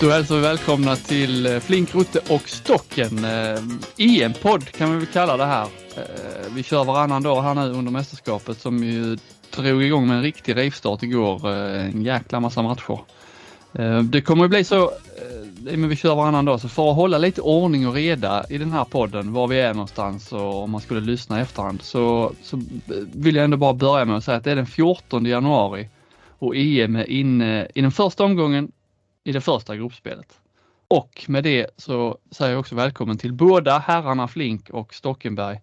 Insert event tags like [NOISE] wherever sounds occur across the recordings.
Då hälsar vi välkomna till eh, Flink, Rutte och Stocken. Eh, EM-podd kan vi väl kalla det här. Eh, vi kör varannan dag här nu under mästerskapet som ju drog igång med en riktig rivstart igår. En jäkla massa matcher. Det kommer att bli så, men vi kör varannan dag, så för att hålla lite ordning och reda i den här podden, var vi är någonstans och om man skulle lyssna i efterhand, så, så vill jag ändå bara börja med att säga att det är den 14 januari och EM är inne i den första omgången i det första gruppspelet. Och med det så säger jag också välkommen till båda herrarna Flink och Stockenberg.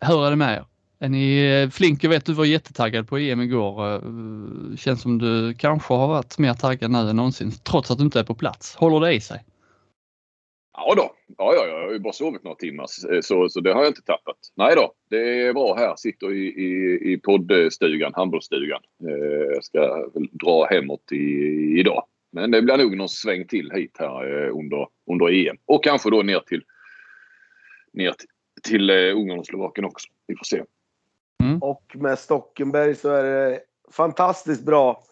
Hur är det med er? Är ni, eh, Flink, jag vet du var jättetaggad på EM igår. Eh, känns som du kanske har varit mer taggad nu än någonsin trots att du inte är på plats. Håller det i sig? Ja då. Ja, ja, jag har ju bara sovit några timmar eh, så, så det har jag inte tappat. Nej då, det är bra här. Sitter i, i, i poddstugan, handbollsstugan. Eh, jag ska dra hemåt i, idag. Men det blir nog någon sväng till hit här eh, under, under EM. Och kanske då ner till, ner till, eh, Ungern och Slovakien också. Vi får se. Mm. Och med Stockenberg så är det fantastiskt bra.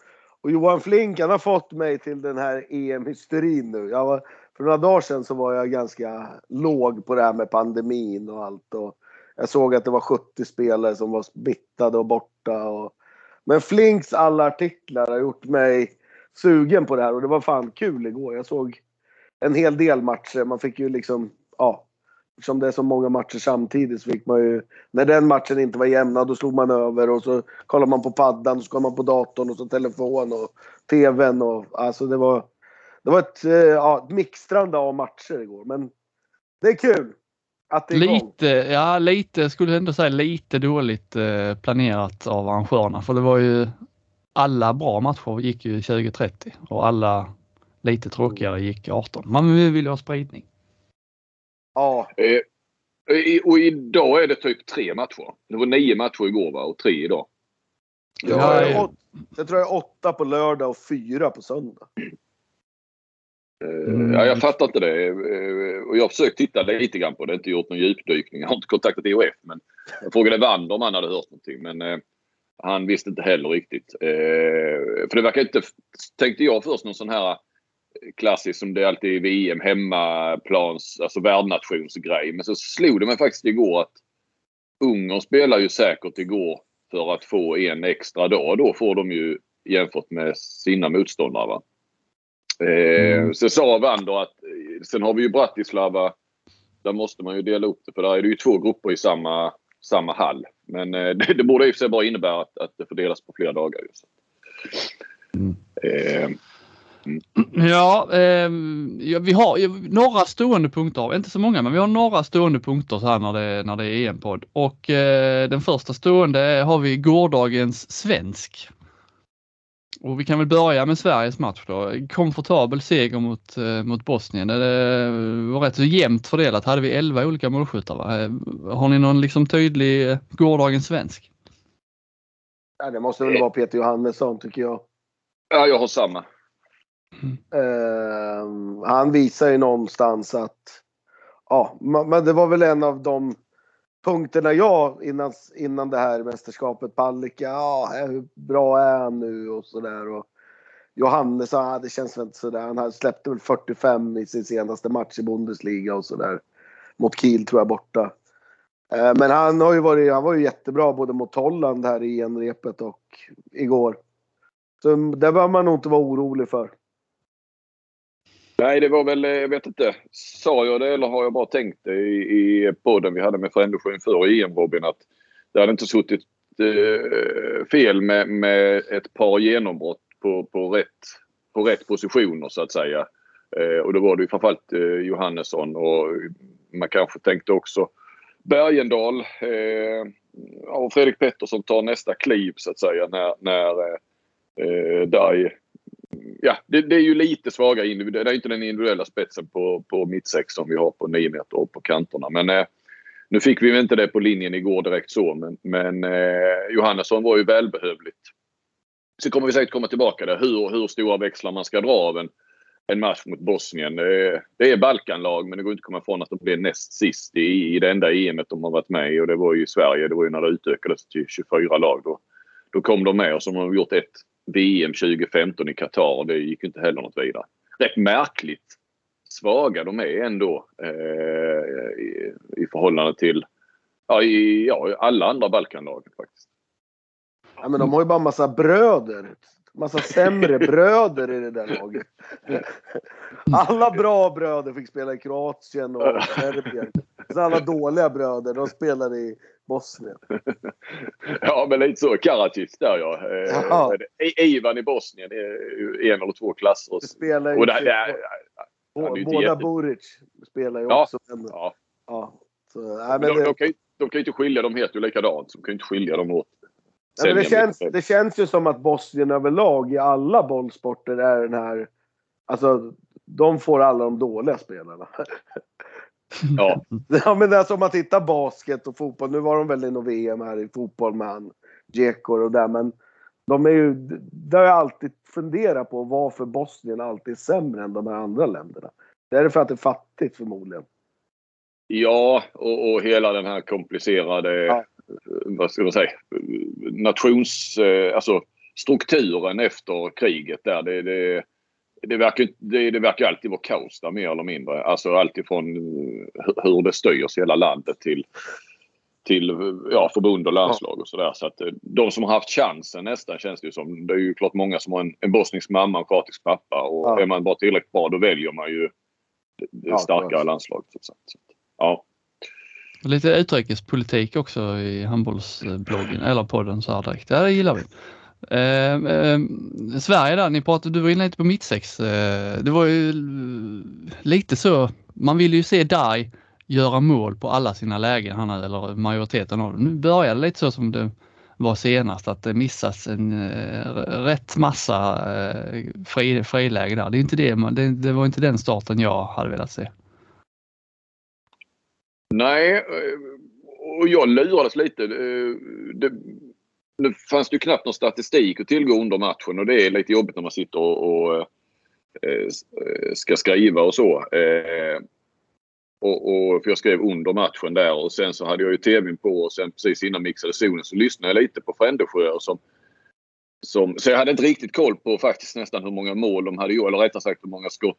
Och Johan Flink han har fått mig till den här EM-hysterin nu. Jag var, för några dagar sedan så var jag ganska låg på det här med pandemin och allt. Och jag såg att det var 70 spelare som var smittade och borta. Och, men Flinks alla artiklar har gjort mig sugen på det här och det var fan kul igår. Jag såg en hel del matcher. Man fick ju liksom, ja. Eftersom det är så många matcher samtidigt så fick man ju, när den matchen inte var jämna då slog man över och så kollade man på paddan och så kollade man på datorn och så telefon och tvn och alltså det var, det var ett, eh, ja, ett mixtrande av matcher igår men det är kul. Att det är lite, igång. ja lite, skulle jag ändå säga lite dåligt eh, planerat av arrangörerna för det var ju alla bra matcher gick ju 2030 och alla lite tråkigare gick 18. Man vill ju ha spridning. Ja. Eh, och idag är det typ tre matcher. Det var nio matcher igår va? och tre idag. Ja, jag, jag tror jag är åtta på lördag och fyra på söndag. Mm. Ja, jag fattar inte det. Eh, och jag har försökt titta lite grann på det. Inte gjort någon djupdykning. Jag har inte kontaktat EOF. Men jag frågade Wander om han hade hört någonting. Men eh, han visste inte heller riktigt. Eh, för det verkar inte, tänkte jag först, någon sån här eh, klassisk som det alltid är i VM, hemmaplans, alltså värdnationsgrej. Men så slog det mig faktiskt igår att Ungern spelar ju säkert igår för att få en extra dag. Då får de ju jämfört med sina motståndare. Va? Eh, mm. Så sa Wander att eh, sen har vi ju Bratislava. Där måste man ju dela upp det för där är det ju två grupper i samma samma hall. Men eh, [LAUGHS] det, det borde i och för sig bara innebära att, att det fördelas på flera dagar. Just. Mm. Eh, mm. Ja, eh, ja, vi har några stående punkter, inte så många, men vi har några stående punkter så här när det, när det är EM-podd. Och eh, den första stående har vi gårdagens svensk och vi kan väl börja med Sveriges match då. Komfortabel seger mot, eh, mot Bosnien. Det var rätt så jämnt fördelat. Hade vi 11 olika målskyttar va? Eh, har ni någon liksom tydlig eh, gårdagens svensk? Ja, det måste väl vara Peter Johannesson tycker jag. Ja, jag har samma. Mm. Uh, han visar ju någonstans att Ja, men det var väl en av de punkterna jag innan, innan det här mästerskapet. Palicka, ja, hur bra är han nu och sådär. Johannes, ah, det känns väl inte sådär. Han släppte väl 45 i sin senaste match i Bundesliga och sådär. Mot Kiel tror jag borta. Eh, men han har ju varit, han var ju jättebra både mot Holland här i genrepet och igår. Så det behöver man nog inte vara orolig för. Nej, det var väl, eh, jag vet inte. Sa jag det eller har jag bara tänkt det i, i podden vi hade med Frändesjö inför EM Robin att det hade inte suttit eh, fel med, med ett par genombrott på, på, rätt, på rätt positioner så att säga. Eh, och då var det ju framförallt eh, Johannesson och man kanske tänkte också Bergendal eh, och Fredrik Pettersson tar nästa kliv så att säga när, när eh, eh Dai ja, det, det, är ju lite svaga individuella. Det är inte den individuella spetsen på, på mittsex som vi har på 9 meter och på kanterna. Men eh, nu fick vi inte det på linjen igår direkt så. Men, men eh, Johannesson var ju välbehövligt. Så kommer vi säkert komma tillbaka där. Hur, hur stora växlar man ska dra av en, en match mot Bosnien. Det, det är Balkanlag men det går inte att komma ifrån att de blev näst sist i, i det enda EM de har varit med i. Och det var ju Sverige. Det var ju när det utökades till 24 lag. Då, då kom de med och så har de gjort ett VM 2015 i Qatar. och Det gick inte heller något vidare. rätt märkligt svaga de är ändå eh, i, i förhållande till ja, i, ja, alla andra Balkanlag faktiskt. Ja, men de har ju bara massa bröder. Massa sämre [LAUGHS] bröder i det där laget. Alla bra bröder fick spela i Kroatien och Serbien. Så alla dåliga bröder, de spelade i Bosnien. Ja, men lite så. Karadzic där ja. Eh, Ja. I- Ivan i Bosnien en eller två klasser. Det spelar Och det, inte- det, är- Bå- han är ju inte Båda jätte- Buric spelar ju Ja. också. Men, ja. ja. Så, nej, Men de, de, kan ju, de kan ju inte skilja, de heter ju likadant. Så de kan ju inte skilja dem åt. Men det, känns, det känns ju som att Bosnien överlag i alla bollsporter är den här... Alltså, de får alla de dåliga spelarna. [LAUGHS] Ja, [LAUGHS] Ja men alltså om man tittar basket och fotboll. Nu var de väl i något VM här i fotboll med han Djekor och där men de är ju, det har jag alltid funderat på varför Bosnien alltid är sämre än de här andra länderna. Det är för att det är fattigt förmodligen. ja och, och hela den här komplicerade, Ja. Vad ska man säga, nations... eh, Alltså strukturen efter kriget där. Det, det, det, verkar, det, det verkar alltid vara kaos där mer eller mindre. Alltså alltifrån hur- hur det styrs i hela landet till till ja, förbund och landslag och sådär. Så att eh, de som har haft chansen nästan känns det ju som. Det är ju klart många som har en, en bosnisk mamma och kroatisk pappa. Och Ja. är man bara tillräckligt bra då väljer man ju det, det Ja, starkare klart. landslaget. Så. Så Ja. Lite utrikespolitik också i handbollsbloggen eller podden så här direkt. Ja, det gillar vi. Eh, eh, Sverige där, ni pratade, du var inne lite på mittsex. Eh, det var ju lite så, man vill ju se Dai göra mål på alla sina lägen, han eller majoriteten av dem. Nu börjar det lite så som det var senast, att det missas en eh, rätt massa eh, friläge där. Det, är inte det, man, det, det var inte den starten jag hade velat se. Nej, eh, och jag lurades lite. Eh, det, nu fanns det ju knappt någon statistik att tillgå under matchen och det är lite jobbigt när man sitter och, och eh, ska skriva och så. Och, och, för jag skrev under matchen där och sen så hade jag ju tvn på och sen precis innan mixade zonen så lyssnade jag lite på Frändesjö som som, så jag hade inte riktigt koll på faktiskt nästan hur många mål de hade gjort, eller rättare sagt hur många skott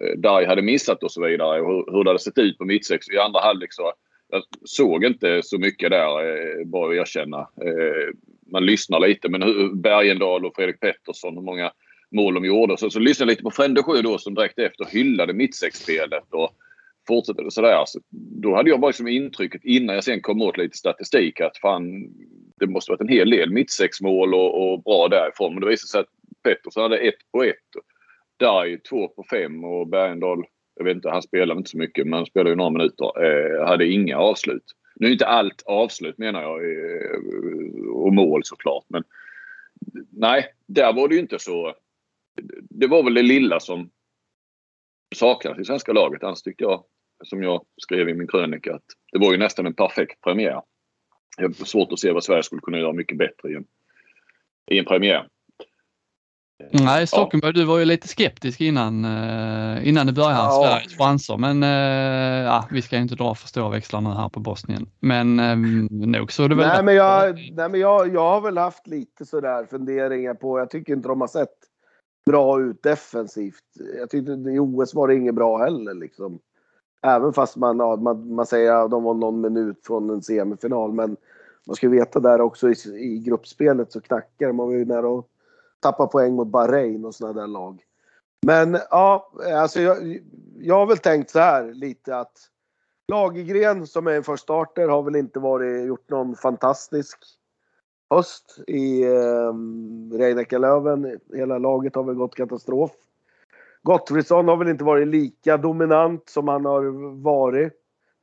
eh, Darj hade missat och så vidare och hur, hur det hade sett ut på mittsex. I andra halvlek så jag såg inte så mycket där, eh, bara att erkänna. Eh, man lyssnar lite, men hur, Bergendal och Fredrik Pettersson, hur många mål de gjorde. Så, så lyssnade jag lite på Frändesjö då som direkt efter hyllade mittsexspelet och fortsatte sådär. Så då hade jag bara liksom intrycket innan jag sen kom åt lite statistik att fan, det måste varit en hel del mittsexmål och, och bra därifrån. Men det visade sig att Pettersson hade ett på ett. Darj två på fem och Bergendahl, jag vet inte, han spelade inte så mycket men han spelade ju några minuter. Eh, hade inga avslut. Nu är inte allt avslut menar jag eh, och mål såklart men nej, där var det ju inte så. Det var väl det lilla som saknades i svenska laget. Annars tyckte jag, som jag skrev i min krönika, att det var ju nästan en perfekt premiär. Jag har svårt att se vad Sverige skulle kunna göra mycket bättre i en, i en premiär. Nej, Stockenberg, du var ju lite skeptisk innan, eh, innan det började här, Ja. Sveriges chanser. Men eh, ja, vi ska ju inte dra för stora växlar nu här på Bosnien. Men eh, nog så är det väl Nej men, jag, nej men jag, jag har väl haft lite sådär funderingar på, jag tycker inte de har sett bra ut defensivt. Jag tyckte i OS var det inget bra heller liksom. Även fast man, ja, man, man säger att de var någon minut från en semifinal. Men man ska veta där också i, i gruppspelet så knackar det. Man var ju nära att tappa poäng mot Bahrain och sådana där lag. Men ja, alltså jag, jag har väl tänkt så här lite att Lagergren som är en förstarter starter har väl inte varit, gjort någon fantastisk höst i eh, Löven. Hela laget har väl gått katastrof. Gottfridsson har väl inte varit lika dominant som han har varit.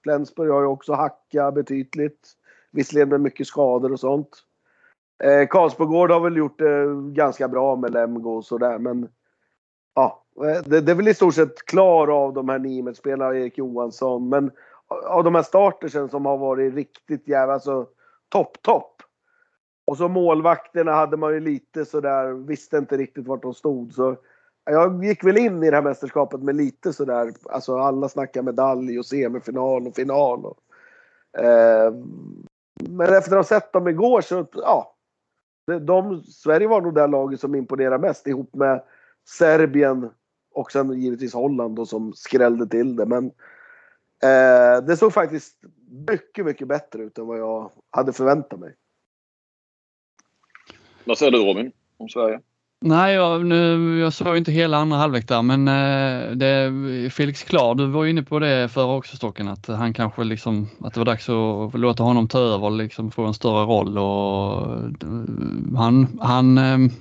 Flensburg har ju också hackat betydligt. Visserligen med mycket skador och sånt. Eh, Karlsbogård har väl gjort det ganska bra med Lemgo och sådär men ja, eh, det, det är väl i stort sett klar av de här Niemetspelarna och Erik Johansson. Men av de här startersen som har varit riktigt jävla, alltså topp, topp. Och så målvakterna hade man ju lite sådär, visste inte riktigt vart de stod. Så jag gick väl in i det här mästerskapet med lite sådär, alltså alla snackar medalj och semifinal och final. Och, eh, men efter att ha sett dem igår så, ja. De, Sverige var nog det laget som imponerade mest ihop med Serbien och sen givetvis Holland då som skrällde till det. Men eh, det såg faktiskt mycket, mycket bättre ut än vad jag hade förväntat mig. Vad säger du Robin om Sverige? Nej, jag, nu, jag såg inte hela andra halvlek där, men eh, det, Felix Klar, du var inne på det förra också Stocken, att han kanske liksom, att det var dags att låta honom ta över liksom få en större roll och eh, han, han, eh,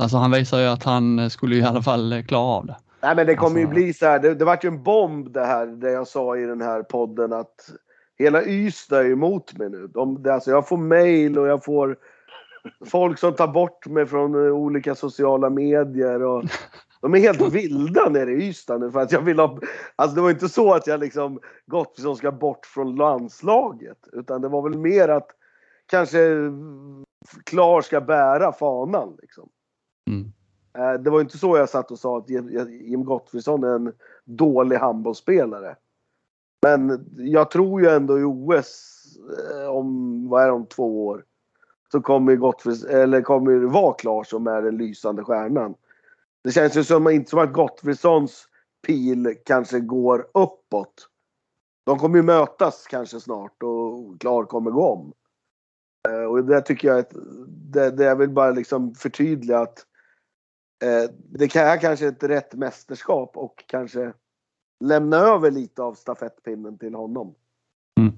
alltså han visar ju att han skulle i alla fall klara av det. Nej men det kommer Alltså- ju bli så här, det, det vart ju en bomb det här, det jag sa i den här podden att hela Ystad är emot mig nu. De, alltså jag får mail och jag får folk som tar bort mig från eh, olika sociala medier. Och, de är helt vilda nere i Ystad nu för att jag vill ha... Alltså det var inte så att jag liksom Gottfridsson ska bort från landslaget. Utan det var väl mer att kanske Klar ska bära fanan liksom. Mm. Eh, Det var inte så jag satt och sa att Jim Gottfridsson är en dålig handbollsspelare. Men jag tror ju ändå i OS eh, om, vad är det, om två år. Så kommer ju Gottfrids, eller kommer ju vara klar som är den lysande stjärnan. Det känns ju som, inte som att Gottfridssons pil kanske går uppåt. De kommer ju mötas kanske snart och Klar kommer gå om. Eh, Och det tycker jag att, det, det jag vill bara liksom förtydliga att eh, det här kanske är ett rätt mästerskap och kanske lämna över lite av stafettpinnen till honom. Mm.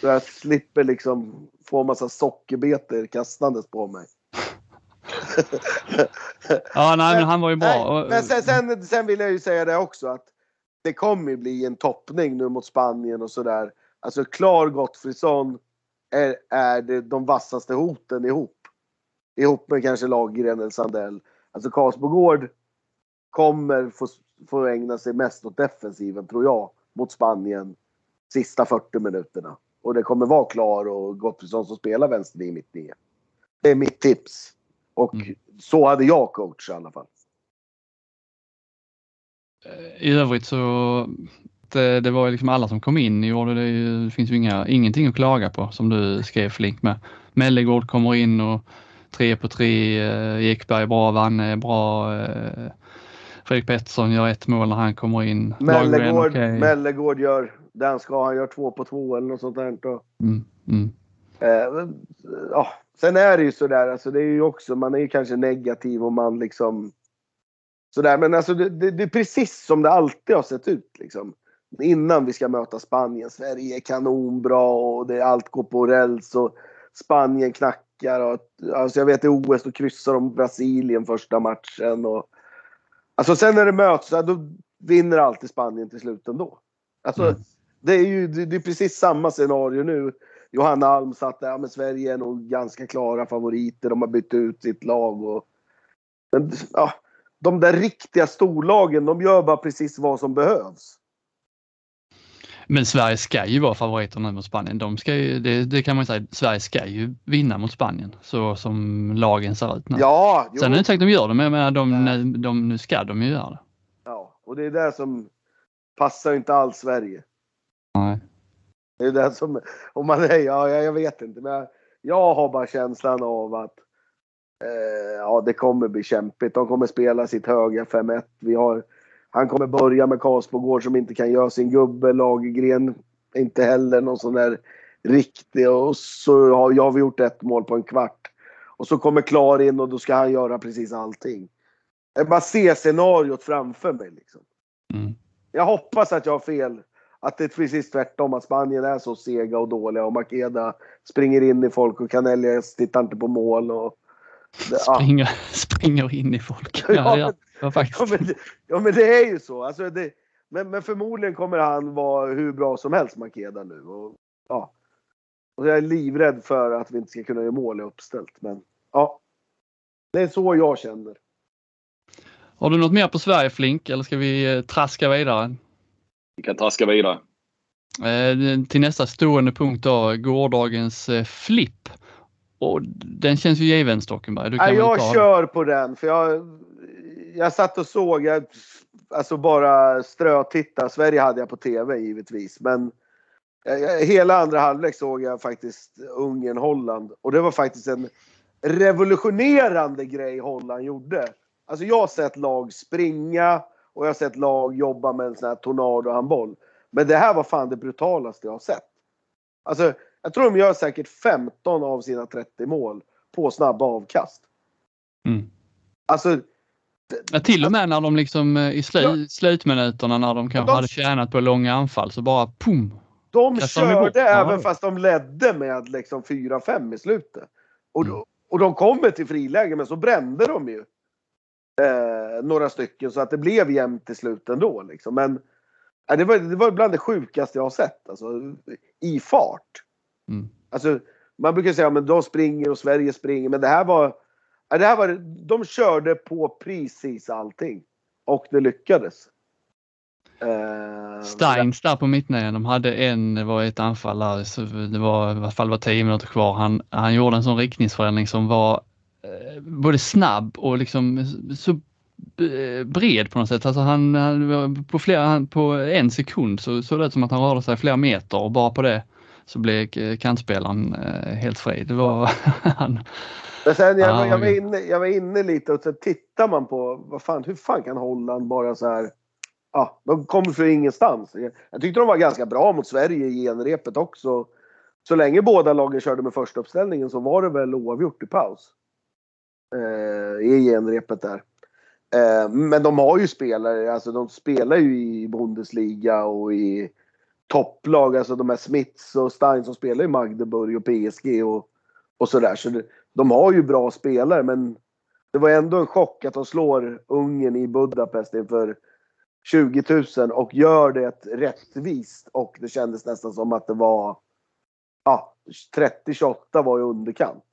Så jag slipper liksom få en massa sockerbetor kastandes på mig. [LAUGHS] Ja, nej, men han var ju bra. Nej, men sen, sen, sen vill jag ju säga det också att det kommer ju bli en toppning nu mot Spanien och sådär. Alltså Klar Gottfridsson är, är det, de vassaste hoten ihop. Ihop med kanske Lagergren eller Sandell. Alltså Karlsbogård kommer få, få ägna sig mest åt defensiven tror jag mot Spanien sista 40 minuterna. Och det kommer vara Klar och Gottfridsson som spelar vänster i mitt nio. Det är mitt tips. Och Mm. så hade jag coach i alla fall. I övrigt så det, det var ju liksom alla som kom in gjorde det ju, det finns ju inga, ingenting att klaga på som du skrev Flink med. Mellegård kommer in och tre på tre, eh, Ekberg är bra, Vanne är bra, eh, Fredrik Pettersson gör ett mål när han kommer in. Mellegård, okej. Mellegård gör det han ska. Han gör två på två eller något sånt där. Och, Mm, mm. eh, ja. Sen är det ju sådär, alltså det är ju också, man är ju kanske negativ och man liksom sådär. Men alltså det, det, det är precis som det alltid har sett ut liksom. Innan vi ska möta Spanien. Sverige är kanonbra och det, allt går på räls och Spanien knackar. Och, alltså jag vet i OS då kryssar de Brasilien första matchen. Och, alltså sen när det möts, då vinner alltid Spanien till slut ändå. Alltså, Mm. Det är ju det, är precis samma scenario nu. Johanna Alm satt där, ja, men Sverige är nog ganska klara favoriter. De har bytt ut sitt lag. Och, men, ja, de där riktiga storlagen, de gör bara precis vad som behövs. Men Sverige ska ju vara favoriter nu mot Spanien. De ska ju, det, det kan man ju säga, Sverige ska ju vinna mot Spanien så som lagen ser ut nu. Ja, jo, Sen är det inte säkert de gör det, men jag menar, de, de, de, nu ska de ju göra det. ja, och det är det som passar inte alls Sverige. Nej. Det är det som, om man är, ja, jag jag vet inte, men jag, jag har bara känslan av att eh, ja, det kommer bli kämpigt. De kommer spela sitt höga 5-1. Vi har, han kommer börja med Karlsbogård som inte kan göra sin gubbe. Lagergren inte heller någon sån där riktig. Och så har jag har gjort ett mål på en kvart. Och så kommer Klar in och då ska han göra precis allting. Jag bara ser scenariot framför mig. Liksom. Mm. Jag hoppas att jag har fel. Att det är precis tvärtom. Att Spanien är så sega och dåliga och Makeda springer in i folk och Canellias tittar inte på mål. Och, ja. Springer, [LAUGHS] springer in i folk. [LAUGHS] Ja, Ja, ja, men- ja, Ja, faktiskt. men, det- ja men det är ju så. Alltså det, men, men förmodligen kommer han vara hur bra som helst Makeda nu. Och, ja. och jag är livrädd för att vi inte ska kunna göra mål i uppställt. Men ja. Det är så jag känner. Har du något mer på Sverige Flink eller ska vi eh, traska vidare? Vi kan traska vidare. Eh, till nästa stående punkt då, gårdagens eh, flipp. Och den känns ju given Stockenberg. Du kan jag ta kör på den. För jag, jag satt och såg, jag, alltså bara strötitta. Sverige hade jag på TV givetvis. Men jag, jag, hela andra halvlek såg jag faktiskt Ungern-Holland. Och det var faktiskt en revolutionerande grej Holland gjorde. Alltså jag har sett lag springa och jag har sett lag jobba med en sån här tornadohandboll. Men det här var fan det brutalaste jag har sett. Alltså, jag tror de gör säkert 15 av sina 30 mål på snabba avkast. Mm. Alltså, Ja, till och med när de liksom eh, i slu, Ja. slutminuterna när de kanske de- hade tjänat på långa anfall så bara pum! de Kastar de körde Ja. även fast de ledde med liksom 4-5 i slutet. Och, Mm. och de kommer till friläge men så brände de ju eh, några stycken så att det blev jämnt till slut ändå. Liksom. Men ja, det, var, det var bland det sjukaste jag har sett. Alltså, I fart. Mm. Alltså, man brukar säga att de springer och Sverige springer, men det här var... ja, Det här var de körde på precis allting. Och det lyckades. Eh, Steins där på mittnian, de hade en, det var ett anfall där, så det var i alla fall var 10 minuter kvar. Han, han gjorde en sån riktningsförändring som var eh, både snabb och liksom så eh, bred på något sätt. Alltså han, han på, flera, han, på en sekund så såg det ut som att han rörde sig flera meter och bara på det så blev eh, kantspelaren eh, helt fri. Det var [LAUGHS] han. Men sen jag, Ah, jag, var inne, jag var inne lite och så tittar man på vad fan, hur fan kan Holland bara så här. Ja, de kommer från ingenstans. Jag, jag tyckte de var ganska bra mot Sverige i genrepet också. Så länge båda lagen körde med första uppställningen så var det väl oavgjort i paus. Eh, I genrepet där. Eh, men de har ju spelare, alltså de spelar ju i Bundesliga och i topplag. Alltså de här Smiths och Stein som spelar i Magdeburg och PSG och, och sådär. Så det, de har ju bra spelare men det var ändå en chock att de slår Ungern i Budapest inför 20 000 och gör det rättvist. Och det kändes nästan som att det var ja, 30-28 var i underkant.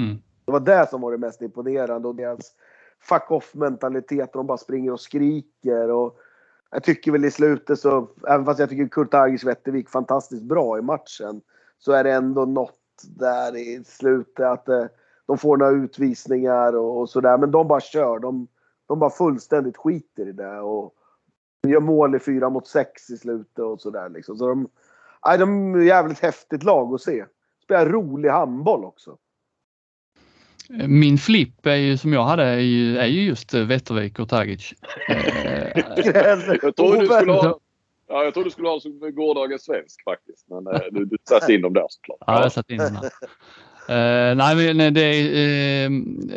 Mm. Det var det som var det mest imponerande och deras fuck off mentalitet. De bara springer och skriker. Och jag tycker väl i slutet så, även fast jag tycker Kurt Agers Wettervik fantastiskt bra i matchen, så är det ändå något där i slutet att eh, de får några utvisningar och, och sådär. Men de bara kör. De, de bara fullständigt skiter i det. Och gör mål i fyra mot sex i slutet och sådär liksom. Så de, nej, de är ett jävligt häftigt lag att se. Spelar rolig handboll också. Min flipp är ju som jag hade är ju, är ju just eh, Wettervik och Tagic. Eh, [LAUGHS] Jag tror du skulle ha, ja, jag tror du skulle ha som gårdagens svensk faktiskt. Men eh, du, du satte in dem där såklart. Ja, jag satt in den här. Eh, nej, men det, eh,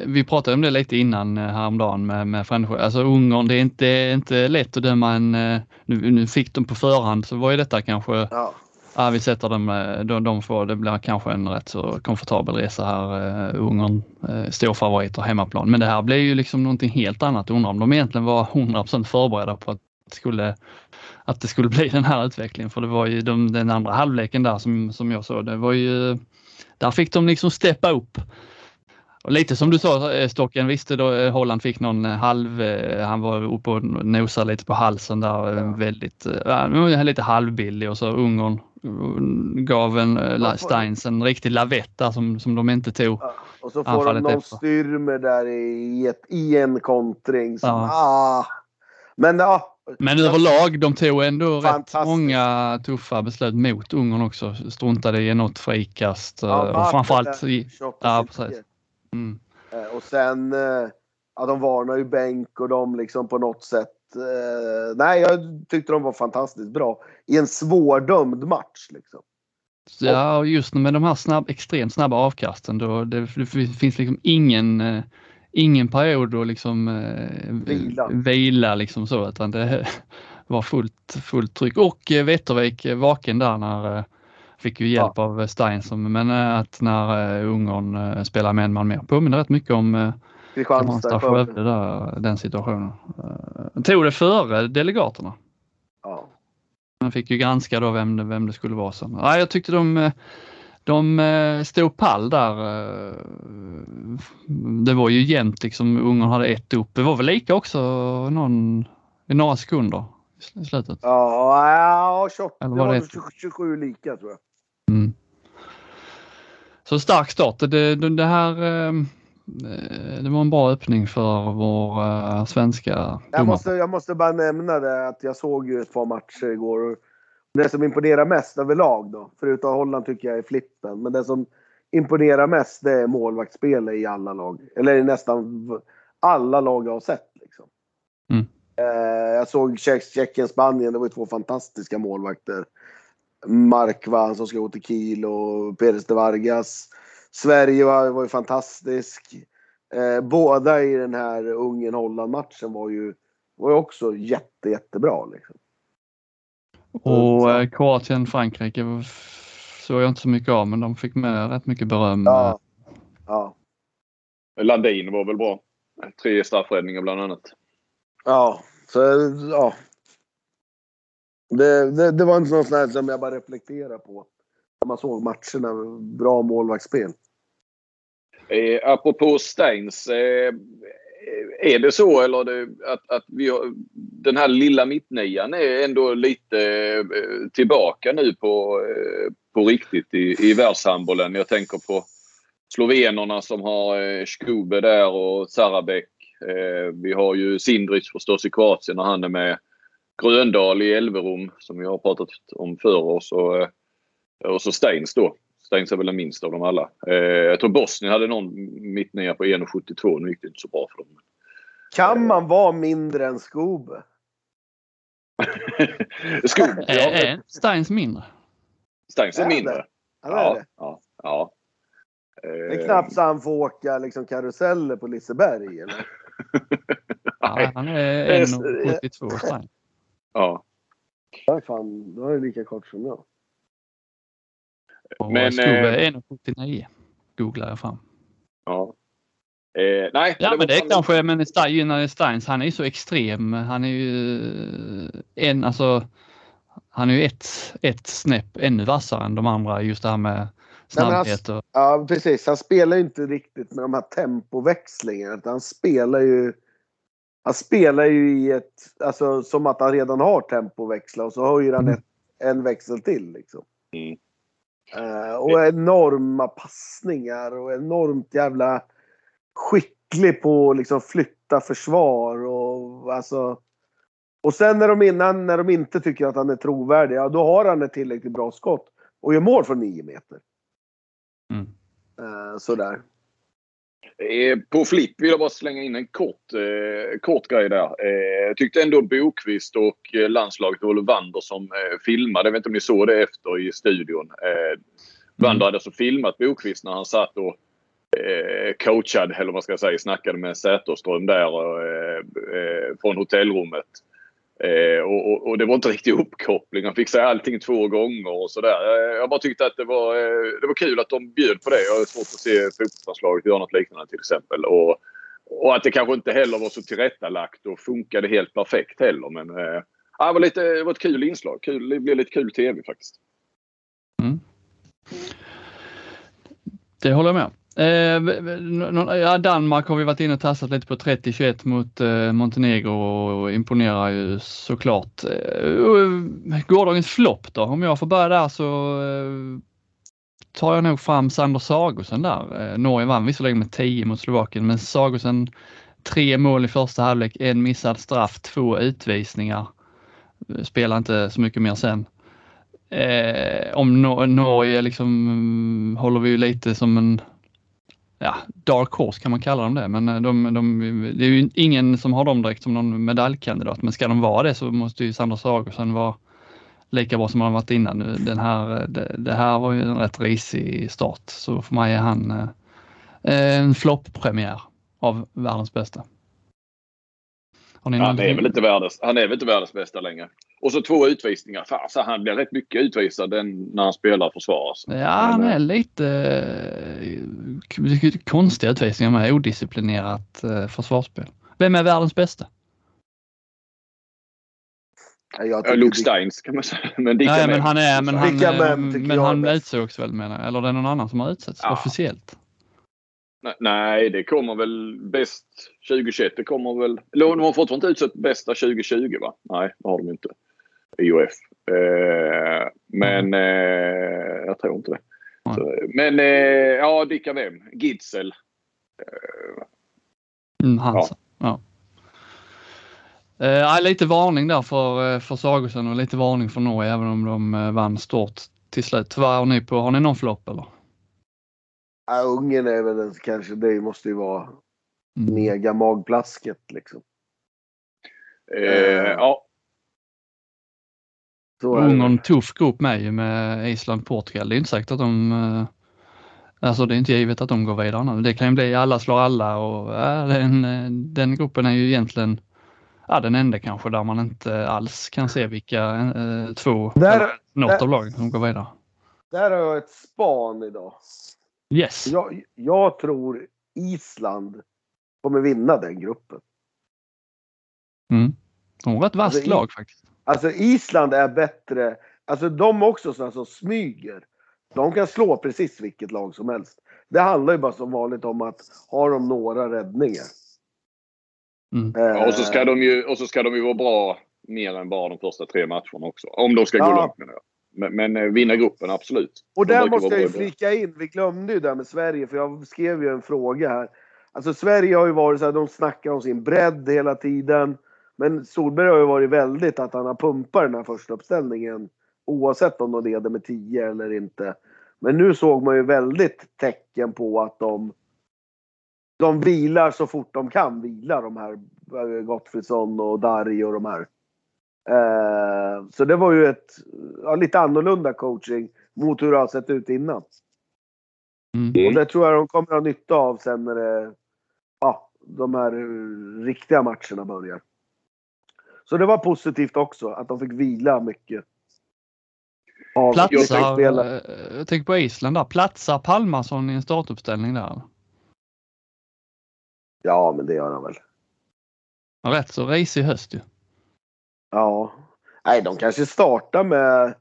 vi pratade om det lite innan uh, häromdagen med, med Frändsjö. Alltså Ungern, det är inte, inte lätt att döma en, eh, nu, nu fick de på förhand så var ju detta kanske, Ja. Ja, vi sätter dem, eh, de, de får, det blir kanske en rätt så komfortabel resa här. Uh, Ungern, uh, storfavoriter hemmaplan. Men det här blir ju liksom någonting helt annat. Undrar om de egentligen var 100% förberedda på att det skulle att det skulle bli den här utvecklingen. För det var ju de, den andra halvleken där som, som jag såg, det var ju där fick de liksom steppa upp. Och lite som du sa eh, Stocken, visst då eh, Holland fick någon eh, halv, eh, han var uppe och nosade lite på halsen där, eh, väldigt, eh, lite halvbillig och så Ungern eh, gav en eh, La- Steins en riktig lavett där som, som de inte tog. Ja, Och så får de någon efter. styrmer där i, ett, i en kontring. Som, Ja. ah. Men ja. Men överlag, de tog ändå rätt många tuffa beslut mot Ungern också. Struntade i något frikast eh, Ja, och framförallt Martin i, där, 28 ja, precis. mm, Eh, Och sen, eh, ja de varnar ju bänk och de liksom på något sätt. Eh, nej, jag tyckte de var fantastiskt bra. I en svårdömd match liksom. Ja, och just med de här snabb, extremt snabba avkasten då det, det finns liksom ingen, eh, ingen period att liksom eh, Vila. vila liksom så utan det [LAUGHS] var fullt, fullt tryck och eh, Wettervik eh, vaken där när eh, fick ju hjälp av eh, Stein som, men eh, att när Ungern spelar med en man mer påminner rätt mycket om Kristianstad, Skövde. Där, den situationen. Eh, tog det före delegaterna. Ja. Man fick ju granska då vem, det- vem det skulle vara sen. Ja, jag tyckte de, de eh, stod pall där. eh, Det var ju jämnt liksom. Ungern hade ett upp. Det var väl lika också någon, i några sekunder i sl- i slutet. Ja, ja 28, Eller det var var det nog 27 27 lika tror jag. Mm. Så stark start. Det, det, det här det var en bra öppning för vår eh, svenska Jag domare. måste, jag måste bara nämna det att jag såg ju ett par matcher igår. Och det som imponerar mest överlag då, förutom Holland tycker jag är flippen. Men det som imponerar mest det är målvaktsspelet i alla lag. Eller i nästan alla lag jag har sett. Liksom. Mm. Eh, jag såg Tjeckien, Spanien. Det var ju två fantastiska målvakter. Markva som ska gå till Kiel och Peres de Vargas. Sverige var, var ju fantastisk. Eh, båda i den här Ungern-Holland-matchen var ju, var ju också jätte, jättebra. Liksom. Och eh, Kroatien-Frankrike såg jag inte så mycket av, men de fick med rätt mycket beröm. Ja. ja. Landin var väl bra. Tre straffräddningar bland annat. Ja, så ja. Det, det, det var inte något sånt som jag bara reflekterar på. När man såg matcherna. Bra målvaktsspel. Eh, apropå Steins. Eh, är det så eller det, att, att vi har, den här lilla mittnian är ändå lite eh, tillbaka nu på, eh, på riktigt i, i världshandbollen? Jag tänker på slovenerna som har eh, Skube där och Sarabek. Eh, vi har ju Sindrich förstås i Kroatien och han är med. Gröndal i Elverum som vi har pratat om förr och så, eh, och så Steins då. Steins är väl den minsta av dem alla. Eh, jag tror Bosnien hade någon mittnia på 1,72. Nu gick det inte så bra för dem. Kan man vara mindre än Skube? [LAUGHS] Skube? [LAUGHS] Ja. Är Steins mindre? Steins är mindre. Han är det. Ja, ja. Det är knappt så han får åka liksom, karuseller på Liseberg eller? [LAUGHS] ja, han är 1,72 Stein. Ja. Ja, fan, då är det lika kort som jag. Och Men, Skove eh, är 1,79 googlar jag fram. Ja. Eh, nej. Ja, men det är kanske, men Stein, Steins, han är ju så extrem. Han är ju en, alltså, han är ju ett, ett snäpp ännu vassare än de andra. Just det här med Nej, han- snabbhet och Ja, precis. Han spelar ju inte riktigt med de här tempoväxlingarna. Utan han spelar ju... Han spelar ju i ett... Alltså som att han redan har tempoväxlat och så höjer han Mm. ett, en växel till liksom. Mm. Eh, och enorma passningar och enormt jävla skicklig på att liksom flytta försvar och alltså. Och sen när de, innan, när de inte tycker att han är trovärdig, ja då har han ett tillräckligt bra skott och gör mål från 9 meter. Mm. Eh, sådär. Eh, på flipp vill jag bara slänga in en kort, eh, kort grej där. Eh, jag tyckte ändå Bokvist och eh, landslaget och Wander som eh, filmade, jag vet inte om ni såg det efter i studion. Eh, Wander hade alltså filmat Bokvist när han satt och eh, coachade, eller vad man ska säga, snackade med Säterström där eh, eh, från hotellrummet. Eh, och, och, och det var inte riktigt uppkoppling. Han fick säga allting två gånger och sådär. Eh, jag bara tyckte att det var, eh, det var kul att de bjöd på det. Jag har svårt att se fotbollslandslaget göra något liknande till exempel. Och, och att det kanske inte heller var så tillrättalagt och funkade helt perfekt heller. Men eh, det, var lite, det var ett kul inslag. Kul, det blev lite kul tv faktiskt. Mm. Det håller jag med Eh, ja, Danmark har vi varit inne och tassat lite på 30-21 mot eh, Montenegro och imponerar ju såklart. Eh, eh, gårdagens flopp då, om jag får börja där så eh, tar jag nog fram Sander Sagosen där. Eh, Norge vann visserligen med 10 mot Slovakien, men Sagosen tre mål i första halvlek, en missad straff, två utvisningar. Eh, spelar inte så mycket mer sen. Eh, om Norge liksom mm, håller vi ju lite som en ja, dark horse kan man kalla dem det, men eh, de, de, det är ju ingen som har dem direkt som någon medaljkandidat. Men ska de vara det så måste ju Sandra Sagosen vara lika bra som han varit innan. Den här, eh, det, det här var ju en rätt risig start, så för mig är han eh, en flopppremiär av världens bästa. Har ni Han är, väl inte världens, han är väl inte världens bästa längre. Och så två utvisningar. Fan, så han blir rätt mycket utvisad den, när han spelar försvar. Alltså. Ja, han Men, eh, är lite eh, konstiga utvisningar med odisciplinerat eh, försvarsspel. Vem är världens bästa? Jag Ja, tycker Luke Steins kan man säga. [LAUGHS] Men Nej, men han är, men han, men han utsågs väl menar jag, eller det är någon annan som har utsetts Ja. officiellt. Nej, det kommer väl bäst 2021. Det kommer väl... Eller de har fortfarande inte utsett bästa 2020 va? Nej, det har de inte. IOF. Eh, men eh, jag tror inte det. Så, men eh, ja, Dick Avem. Gitzel. Mm, hans. Ja. Ja. Eh, lite varning där för, eh, för Sagosen och lite varning för Norge även om de eh, vann stort till slut. Vad har ni på? Har ni någon flopp eller? Ja, Ungern är väl en, kanske, det måste ju vara Mm. mega magplasket liksom. Eh, ja. Ungern tuff grupp med ju med Island Portugal. Det är inte säkert att de eh, Alltså det är inte givet att de går vidare nu. Det kan ju bli alla slår alla och ja, den, den gruppen är ju egentligen ja, den enda kanske där man inte alls kan se vilka eh, två, där, något där, av lagen som går vidare. Där har jag ett span idag. Yes. Jag, jag tror Island kommer vinna den gruppen. Mm. De har ett vasst alltså, lag faktiskt. Alltså Island är bättre. Alltså de också sådana som smyger. De kan slå precis vilket lag som helst. Det handlar ju bara som vanligt om att har de några räddningar. Mm. Eh, och, så ska de ju, och så ska de ju vara bra mer än bara de första tre matcherna också. Om de ska gå ja. långt menar jag. Men, men eh, vinna gruppen, absolut. Och där måste jag ju flika in. Vi glömde ju det med Sverige, för jag skrev ju en fråga här. Alltså Sverige har ju varit så här, de snackar om sin bredd hela tiden. Men Solberg har ju varit väldigt att han har pumpat den här första uppställningen. Oavsett om de leder med 10 eller inte. Men nu såg man ju väldigt tecken på att de de vilar så fort de kan vila de här eh, Gottfridsson och Dari och de här. Eh, så det var ju ett ja, lite annorlunda coaching mot hur det har sett ut innan. Mm. Och det tror jag de kommer ha nytta av sen när det, ja, de här riktiga matcherna börjar. Så det var positivt också att de fick vila mycket. Platsar, eh, jag tänker på Island där, platsar Palmason i en startuppställning där? Ja, men det gör han väl. Rätt så risig höst ju. Ja. Nej, de kanske startar med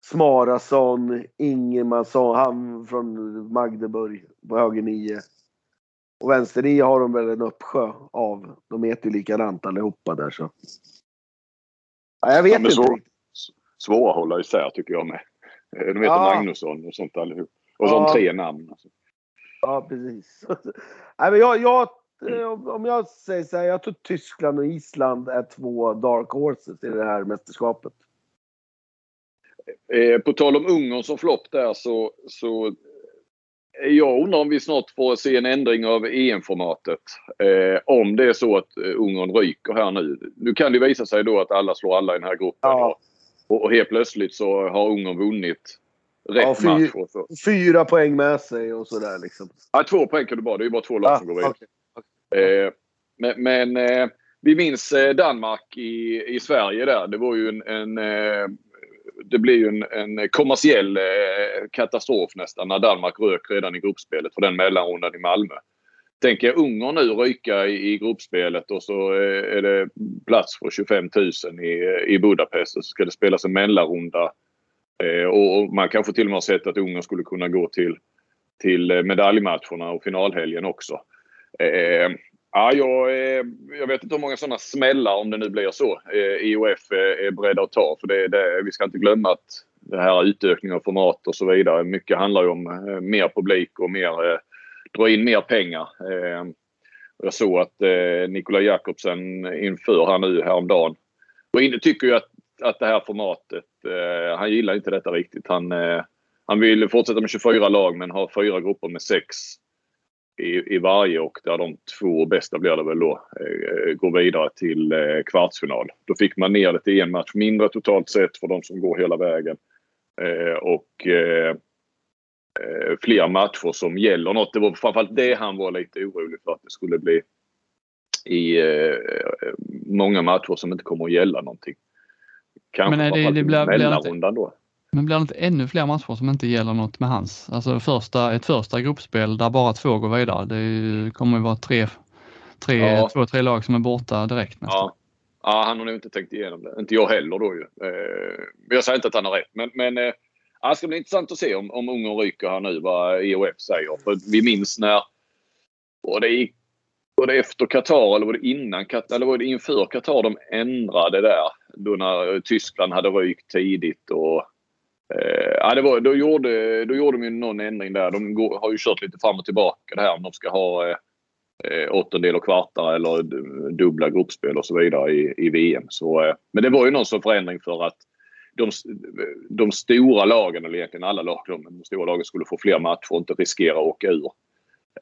Smarason, Ingemansson, han från Magdeburg på höger nio. Och vänster nio har de väl en uppsjö av. De heter ju likadant allihopa där så. Ja, jag vet inte. Svår, svåra att hålla isär tycker jag med. De heter ja. Magnusson och sånt allihop. Och ja. tre namn. Alltså. Ja, precis. [LAUGHS] Nej, men jag, jag Eh, om jag säger så här, jag tror Tyskland och Island är två dark horses i det här mästerskapet. Eh, på tal om Ungern som flopp där så, så jag undrar om vi snart får se en ändring av EM-formatet. Eh, om det är så att Ungern ryker här nu. Nu kan det visa sig då att alla slår alla i den här gruppen. Ja. Och, och helt plötsligt så har Ungern vunnit rätt ja, fyr, match. Och så. Fyra poäng med sig och sådär liksom. Ja, två poäng kan du bara. Det är ju bara två lag ja, som går vidare. Okay. Eh, men, men eh, vi minns eh, Danmark i, i Sverige där. Det var ju en, en det blev ju en, en kommersiell katastrof nästan när Danmark rök redan i gruppspelet för den mellanrundan i Malmö. Tänker Ungern nu ryka i, i gruppspelet och så är det plats för 25 000 i, i Budapest och så ska det spelas en mellanrunda. och, och man kanske till och med har sett att Ungern skulle kunna gå till, till medaljmatcherna och finalhelgen också. Eh, ja, jag, eh, jag vet inte hur många sådana smällar, om det nu blir så, eh, IOF eh, är, beredda att ta. För det, det, vi ska inte glömma att det här utökningen av format och så vidare. Mycket handlar ju om eh, mer publik och mer, eh, dra in mer pengar. Ehm, jag såg att eh, Nikola Jakobsen inför här nu häromdagen och inne tycker ju att, att det här formatet, han gillar inte detta riktigt. Han, han vill fortsätta med 24 lag men ha fyra grupper med sex i, i varje och där de två bästa blir det väl då eh, går vidare till eh, kvartsfinal. Då fick man ner det till en match mindre totalt sett för de som går hela vägen. Eh, och eh, eh, fler matcher som gäller något. Det var framförallt det han var lite orolig för att det skulle bli i eh, många matcher som inte kommer att gälla någonting. Kanske Men är det, det blir, mellanrundan då. Men blir det inte ännu fler matcher som inte gäller något med hans? Alltså första, ett första gruppspel där bara två går vidare. Det ju, kommer ju vara tre, tre, ja. två, tre lag som är borta direkt nästan. Ja. ja, han har nog inte tänkt igenom det. Inte jag heller då ju. Eh, jag säger inte att han har rätt, men, men eh, det ska bli intressant att se om, om Ungern ryker här nu, vad IOF säger. För vi minns när, och det gick var det efter Qatar eller var det innan Qatar, eller var det inför Qatar de ändrade där? Då när Tyskland hade rykt tidigt och Eh, ja, det var, då, gjorde, då gjorde de ju någon ändring där. De går, har ju kört lite fram och tillbaka det här om de ska ha eh, eh åttondel och kvartar eller dubbla gruppspel och så vidare i, i VM. Så, eh, men det var ju någon sån förändring för att de, de stora lagen, eller egentligen alla lag, de, de stora lagen skulle få fler matcher och inte riskera att åka ur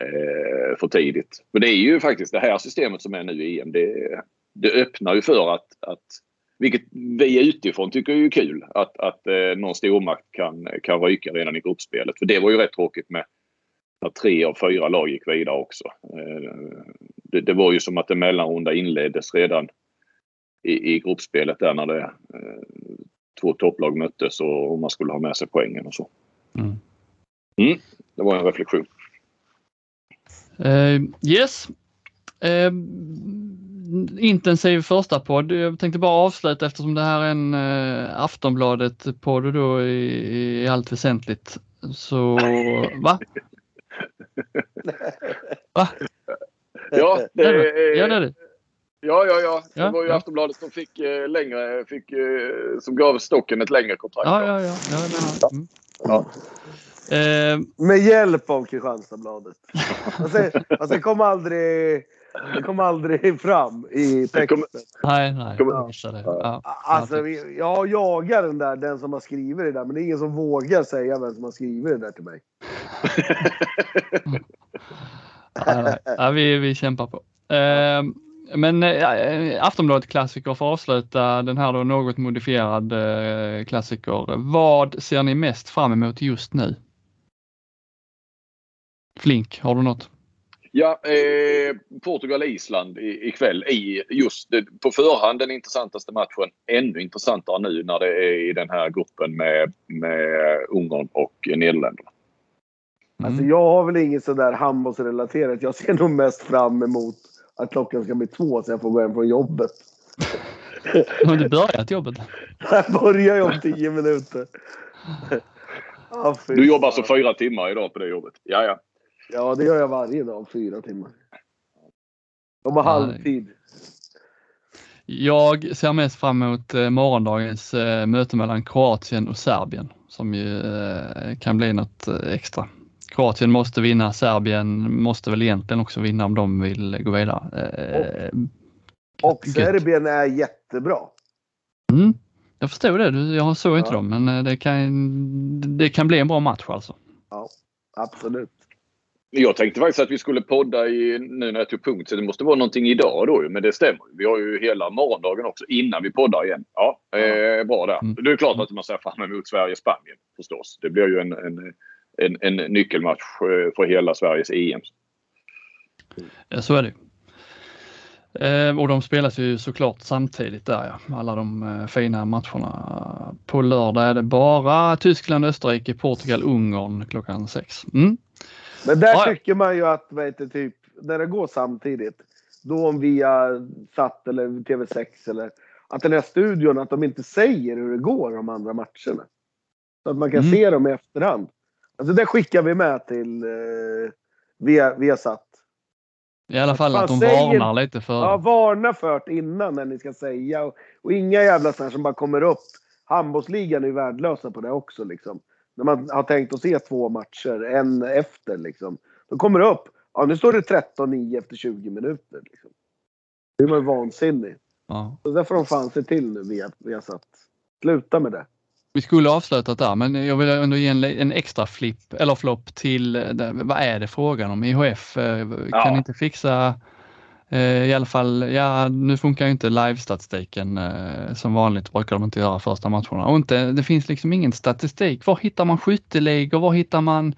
eh, för tidigt. Men det är ju faktiskt det här systemet som är nu i EM. Det, det öppnar ju för att, att vilket vi utifrån tycker är kul, att, att eh, någon stormakt kan, kan ryka redan i gruppspelet. För det var ju rätt tråkigt med när tre av fyra lag gick vidare också. Eh, det, det, var ju som att en mellanrunda inleddes redan i, i gruppspelet där när det eh, två topplag möttes och, och man skulle ha med sig poängen och så. Mm. Mm, det var en reflektion. Uh, yes. Uh, intensiv första podd. Jag tänkte bara avsluta eftersom det här är en uh, Aftonbladet-podd då i, i allt väsentligt. Så va? va? Ja, det är... Ja, det är det. Ja, ja, ja. Det ja, var ju ja. Aftonbladet som fick eh, längre, fick, eh, som gav Stocken ett längre kontrakt. Ja, ja, ja. ja, mm. ja. Eh. Med hjälp av Kristianstadsbladet. Alltså, alltså, det kom aldrig... Det kom aldrig fram i texten. Nej, nej. Ja. Ja. Alltså, jag jagar den där, den som har skrivit det där, men det är ingen som vågar säga vem som har skrivit det där till mig. [LAUGHS] nej, nej. Ja, vi, vi kämpar på. Eh, men äh, Aftonbladet klassiker för att avsluta den här då något modifierad äh, klassiker. Vad ser ni mest fram emot just nu? Flink, har du något? Ja, eh, Portugal-Island ikväll i just på förhand den intressantaste matchen. Ännu intressantare nu när det är i den här gruppen med, med Ungern och Nederländerna. Mm. Alltså jag har väl inget sådär handbollsrelaterat. Jag ser nog mest fram emot att klockan ska bli två så jag får gå hem från jobbet. Har du börjat jobbet? Jag börjar ju om tio minuter. Ah, du jobbar så fyra timmar idag på det jobbet? Ja, ja. Ja, det gör jag varje dag. Fyra timmar. Jobbar halvtid. Jag ser mest fram emot eh, morgondagens eh, möte mellan Kroatien och Serbien som ju eh, kan bli något extra. Kroatien måste vinna, Serbien måste väl egentligen också vinna om de vill gå vidare. Och, och Serbien är jättebra. Mm, jag förstår det, jag såg inte ja. dem men det kan, det kan bli en bra match alltså. Ja, absolut. Jag tänkte faktiskt att vi skulle podda i, nu när jag tog punkt, så det måste vara någonting idag då men det stämmer. Vi har ju hela morgondagen också innan vi poddar igen. Ja, eh, bra där. Mm. Det är klart att man ser fram emot Sverige-Spanien förstås. Det blir ju en, en, en, en nyckelmatch eh, för hela Sveriges EM. Ja, så är det. Eh, och de spelas ju såklart samtidigt där ja, alla de eh, fina matcherna. På lördag är det bara Tyskland, Österrike, Portugal, Ungern klockan sex. Mm. Men där ja. tycker man ju att, vet du, typ, när det går samtidigt, då om via SAT eller TV6 eller att den här studion, att de inte säger hur det går de andra matcherna. Så att man kan mm. se dem i efterhand. Alltså det skickar vi med till eh, via, via SAT. I alla fall att, att de säger, varnar lite för... Ja, varna för det innan när ni ska säga. Och, och inga jävla sådana som bara kommer upp. Handbollsligan är ju värdelösa på det också liksom när man har tänkt att se två matcher, en efter liksom. Då kommer det upp, ja nu står det 13-9 efter 20 minuter. Liksom. Det är man vansinnig. Ja. Så där får de fan se till nu via, via satt. Sluta med det. Vi skulle avslutat där, men jag vill ändå ge en, en extra flipp eller flopp till, vad är det frågan om? IHF eh, kan ja. inte fixa Eh, I alla fall, ja nu funkar ju inte live-statistiken eh, som vanligt brukar de inte göra första matcherna och inte, det finns liksom ingen statistik. Var hittar man skytteligor? Var hittar man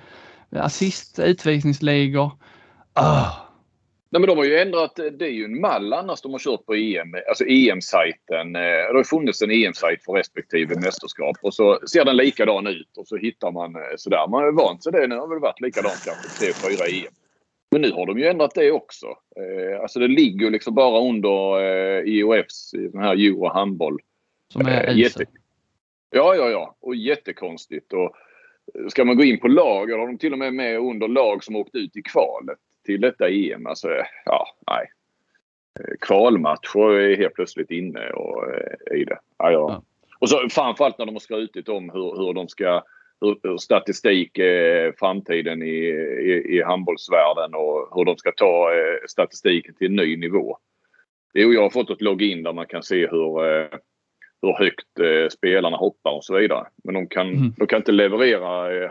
assist, utvisningsligor? Ah. Nej, men de har ju ändrat, det är ju en mall annars de har kört på EM, alltså EM-sajten. Eh, det har funnits en EM-sajt för respektive mästerskap och så ser den likadan ut och så hittar man sådär. Man har ju vant sig det, nu har väl varit likadant kanske tre, fyra EM. Men nu har de ju ändrat det också. Eh, alltså det ligger liksom bara under eh, IOFs, den här Euro handboll. Som är eh, jätte... Ja, ja, ja. Och jättekonstigt. Och ska man gå in på lag, har de till och med med under lag som åkt ut i kvalet till detta EM. Alltså, ja, nej. Eh, kvalmatcher är helt plötsligt inne och, eh, i det. Ja, ja. ja. Och så framförallt när de har skrutit om hur, hur de ska hur, statistik är framtiden i, i, i handbollsvärlden och hur de ska ta eh, statistiken till en ny nivå. Jo, jag har fått ett login där man kan se hur, eh, hur högt eh, spelarna hoppar och så vidare. Men de kan, mm. de kan inte leverera eh,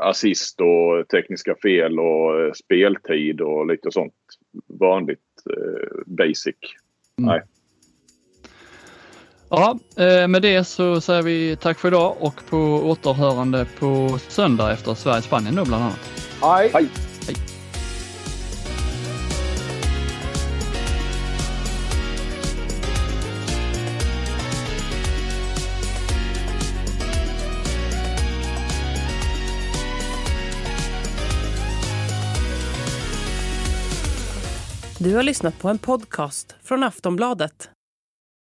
assist och tekniska fel och speltid och lite sånt vanligt basic Nej. Ja, eh, med det så säger vi tack för idag och på återhörande på söndag efter Sverige-Spanien då bland annat. Hej! Hej! Du har lyssnat på en podcast från Aftonbladet.